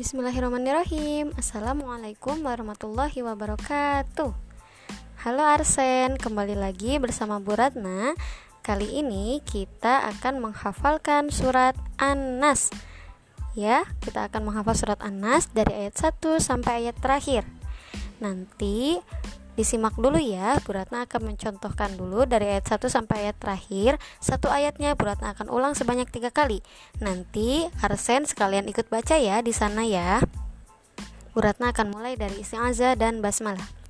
Bismillahirrahmanirrahim. Assalamualaikum warahmatullahi wabarakatuh. Halo Arsen, kembali lagi bersama Bu Ratna. Kali ini kita akan menghafalkan surat An-Nas. Ya, kita akan menghafal surat An-Nas dari ayat 1 sampai ayat terakhir. Nanti Disimak dulu ya, Bu Ratna akan mencontohkan dulu dari ayat 1 sampai ayat terakhir. Satu ayatnya Bu Ratna akan ulang sebanyak tiga kali. Nanti Arsen sekalian ikut baca ya di sana ya. Bu Ratna akan mulai dari isti'azah dan basmalah.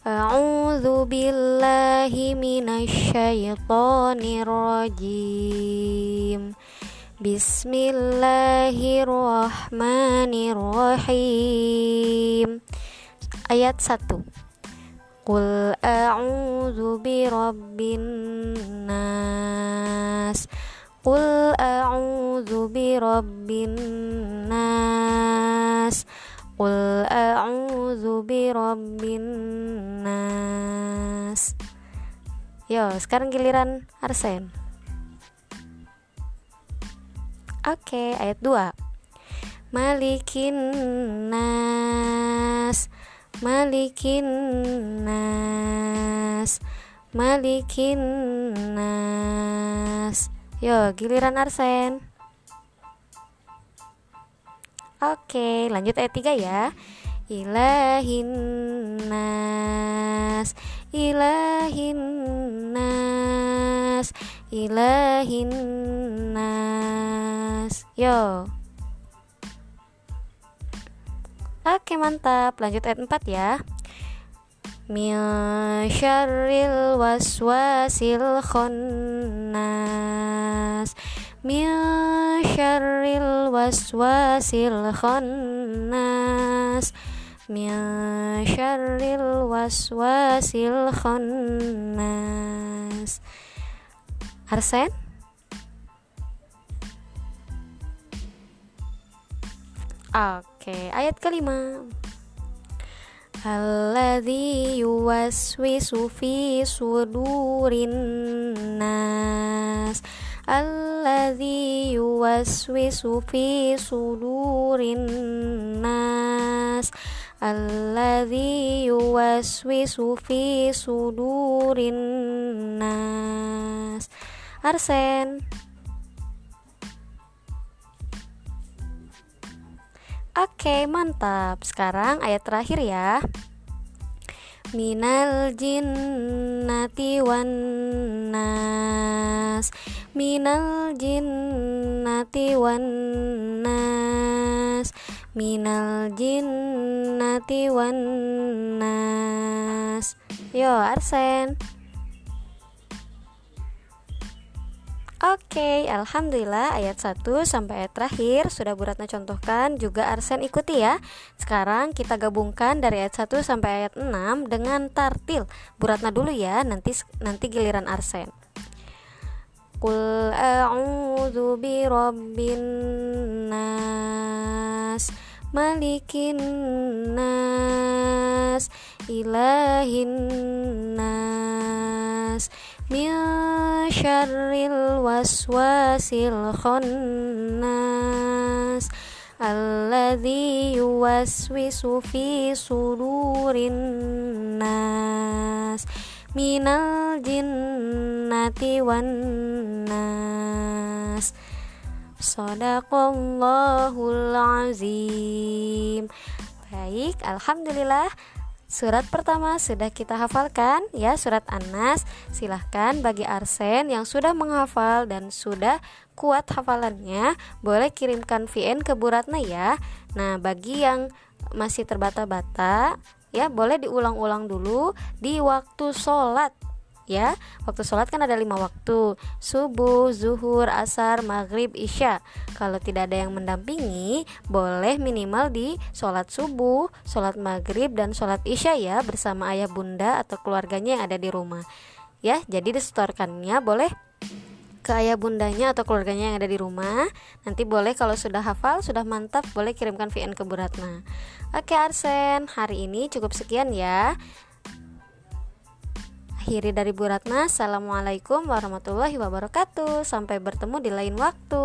A'udzu billahi minasyaitonir rajim. Bismillahirrahmanirrahim. Ayat 1 Qul a'udzu birabbin nas Qul a'udzu birabbin nas Qul a'udzu birabbin nas Yo, sekarang giliran Arsen. Oke, ayat 2 Malikin nas Malikin nas. Malikin nas. Yo giliran Arsen. Oke lanjut ayat 3 ya. Ilahin nas. Ilahin nas. Ilahin nas. Yo Oke mantap. Lanjut ayat 4 ya. Min waswasil khannas. Min waswasil khannas. Min waswasil khannas. Arsen? Oke, ayat kelima. Alladzi yuwaswisu fi sudurin nas. Alladzi yuwaswisu fi sudurin nas. Alladzi yuwaswisu fi sudurin nas. Arsen Oke, mantap. Sekarang ayat terakhir ya. Minal jinnati wan nas Minal jinnati wan nas Minal jinnati wan nas Yo Arsen Oke, Alhamdulillah ayat 1 sampai ayat terakhir sudah Bu Ratna contohkan juga Arsen ikuti ya. Sekarang kita gabungkan dari ayat 1 sampai ayat 6 dengan tartil. Bu Ratna dulu ya, nanti nanti giliran Arsen. Qul a'udzu birabbin nas Malikin nas Ilahin min syarril waswasil khannas alladzi yuwaswisu fi sudurin nas minal jinnati wan nas. Sadaqallahul azim. Baik, Alhamdulillah Surat pertama sudah kita hafalkan ya surat Anas. Silahkan bagi Arsen yang sudah menghafal dan sudah kuat hafalannya boleh kirimkan VN ke Buratna ya. Nah, bagi yang masih terbata-bata ya boleh diulang-ulang dulu di waktu sholat ya. Waktu sholat kan ada lima waktu. Subuh zuhur asar maghrib isya. Kalau tidak ada yang mendampingi boleh minimal di sholat subuh sholat maghrib dan sholat isya ya bersama ayah bunda atau keluarganya yang ada di rumah. Ya jadi disetorkannya boleh ke ayah bundanya atau keluarganya yang ada di rumah. Nanti boleh kalau sudah hafal sudah mantap boleh kirimkan VN ke Buratna oke Arsen hari ini cukup sekian ya akhiri dari Bu Ratna. Assalamualaikum warahmatullahi wabarakatuh. Sampai bertemu di lain waktu.